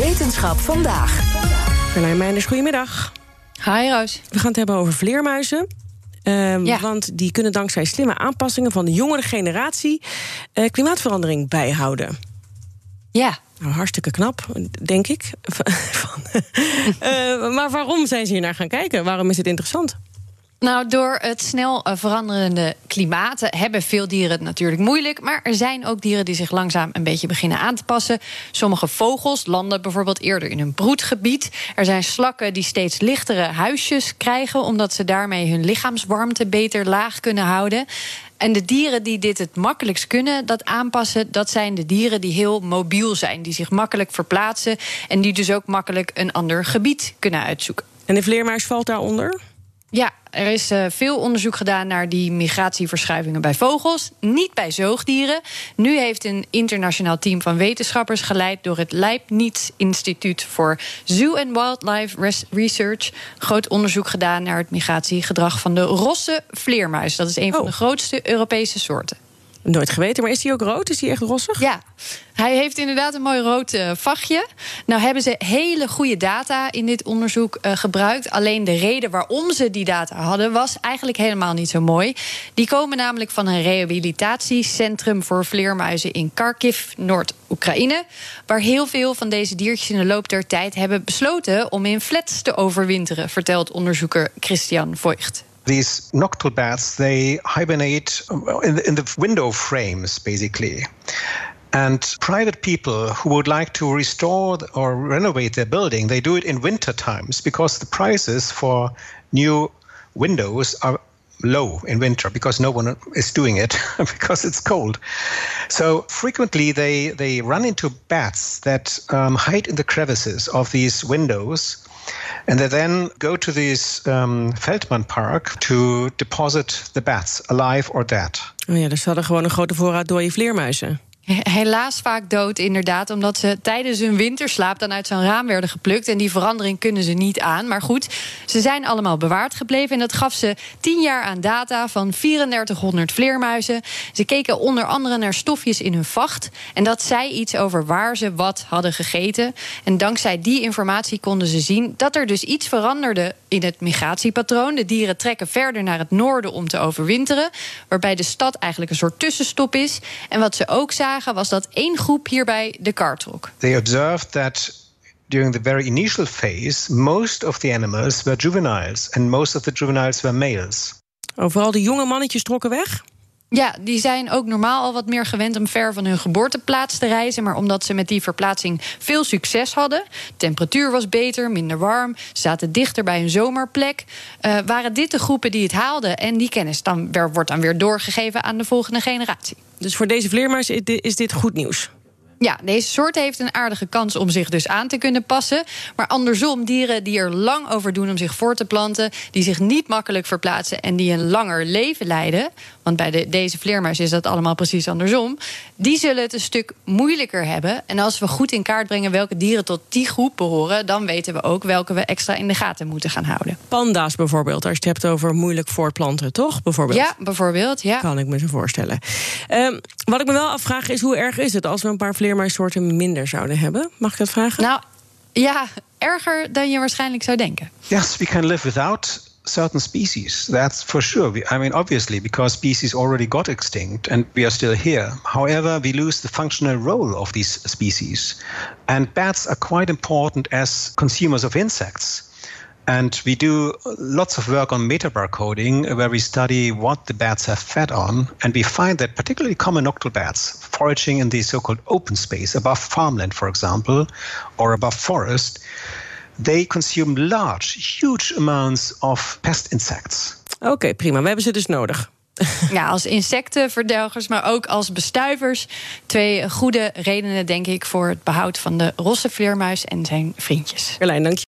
Wetenschap vandaag. Carlijn Meijners, goedemiddag. Hi Roos. We gaan het hebben over vleermuizen. Ehm, Ja. Want die kunnen dankzij slimme aanpassingen van de jongere generatie eh, klimaatverandering bijhouden. Ja, Nou, hartstikke knap, denk ik. Van, eh, maar waarom zijn ze hier naar gaan kijken? Waarom is het interessant? Nou door het snel eh, veranderende klimaat eh, hebben veel dieren het natuurlijk moeilijk. Maar er zijn ook dieren die zich langzaam een beetje beginnen aan te passen. Sommige vogels landen bijvoorbeeld eerder in een broedgebied. Er zijn slakken die steeds lichtere huisjes krijgen, omdat ze daarmee hun lichaamswarmte beter laag kunnen houden. En de dieren die dit het makkelijkst kunnen, dat aanpassen, dat zijn de dieren die heel mobiel zijn, die zich makkelijk verplaatsen en die dus ook makkelijk een ander gebied kunnen uitzoeken. En de vleermuis valt daaronder? Ja, er is eh, veel onderzoek gedaan naar die migratieverschuivingen bij vogels, niet bij zoogdieren. Nu heeft een internationaal team van wetenschappers geleid door het Leibniz Instituut voor Zoo and Wildlife Res- Research groot onderzoek gedaan naar het migratiegedrag van de rosse vleermuis. Dat is een van Oh. de grootste Europese soorten. Nooit geweten, maar is die ook rood? Is die echt rossig? Ja, hij heeft inderdaad een mooi rood eh, vachtje. Nou hebben ze hele goede data in dit onderzoek eh, gebruikt. Alleen de reden waarom ze die data hadden was eigenlijk helemaal niet zo mooi. Die komen namelijk van een rehabilitatiecentrum voor vleermuizen in Kharkiv, Noord-Oekraïne. Waar heel veel van deze diertjes in de loop der tijd hebben besloten om in flats te overwinteren, vertelt onderzoeker Christian Voigt. These nocturnal bats, they hibernate in the, in the window frames, basically. And private people who would like to restore or renovate their building, they do it in winter times because the prices for new windows are low in winter because no one is doing it because it's cold. So frequently they, they run into bats that um, hide in the crevices of these windows. And they then go to this um, Feldman Park to deposit the bats, alive or dead. Oh ja, dus ze hadden gewoon een grote voorraad dode vleermuizen. Helaas vaak dood, inderdaad, omdat ze tijdens hun winterslaap dan uit zo'n raam werden geplukt. En die verandering kunnen ze niet aan. Maar goed, ze zijn allemaal bewaard gebleven. En dat gaf ze tien jaar aan data van 3400 vleermuizen. Ze keken onder andere naar stofjes in hun vacht. En dat zei iets over waar ze wat hadden gegeten. En dankzij die informatie konden ze zien dat er dus iets veranderde in het migratiepatroon. De dieren trekken verder naar het noorden om te overwinteren. Waarbij de stad eigenlijk een soort tussenstop is. En wat ze ook zagen was dat één groep hierbij de kar trok. They observed that during the very initial phase, most of the animals were juveniles, and most of the juveniles were males. Oh, vooral de jonge mannetjes trokken weg? Ja, die zijn ook normaal al wat meer gewend om ver van hun geboorteplaats te reizen. Maar omdat ze met die verplaatsing veel succes hadden, temperatuur was beter, minder warm, zaten dichter bij hun zomerplek, eh, waren dit de groepen die het haalden. En die kennis dan, wordt dan weer doorgegeven aan de volgende generatie. Dus voor deze dit- is dit goed nieuws. Ja, deze soort heeft een aardige kans om zich dus aan te kunnen passen. Maar andersom, dieren die er lang over doen om zich voor te planten, die zich niet makkelijk verplaatsen en die een langer leven leiden, want bij de, deze vleermuis is dat allemaal precies andersom, die zullen het een stuk moeilijker hebben. En als we goed in kaart brengen welke dieren tot die groep behoren, dan weten we ook welke we extra in de gaten moeten gaan houden. Panda's bijvoorbeeld, als je het hebt over moeilijk voortplanten, toch? Bijvoorbeeld. Ja, bijvoorbeeld. Ja. Kan ik me zo voorstellen. Ehm, wat ik me wel afvraag is, hoe erg is het als we een paar vleermuissoorten minder zouden hebben? Mag ik dat vragen? Nou, ja, erger dan je waarschijnlijk zou denken. Yes, we can live without certain species. That's for sure. We- I mean, obviously, because species already got extinct and we are still here. However, we lose the functional role of these species. And bats are quite important as consumers of insects. And we do lots of work on metabarcoding, where we study what the bats have fed on. And we find that particularly common nocturnal bats, foraging in the so called open space, above farmland, for example, or above forest, they consume large, huge amounts of pest insects. Oké, prima. We hebben ze dus nodig. Ja, als insectenverdelgers, maar ook als bestuivers. Twee goede redenen, denk ik, voor het behoud van de rosse vleermuis en zijn vriendjes. Carlijn, dank je.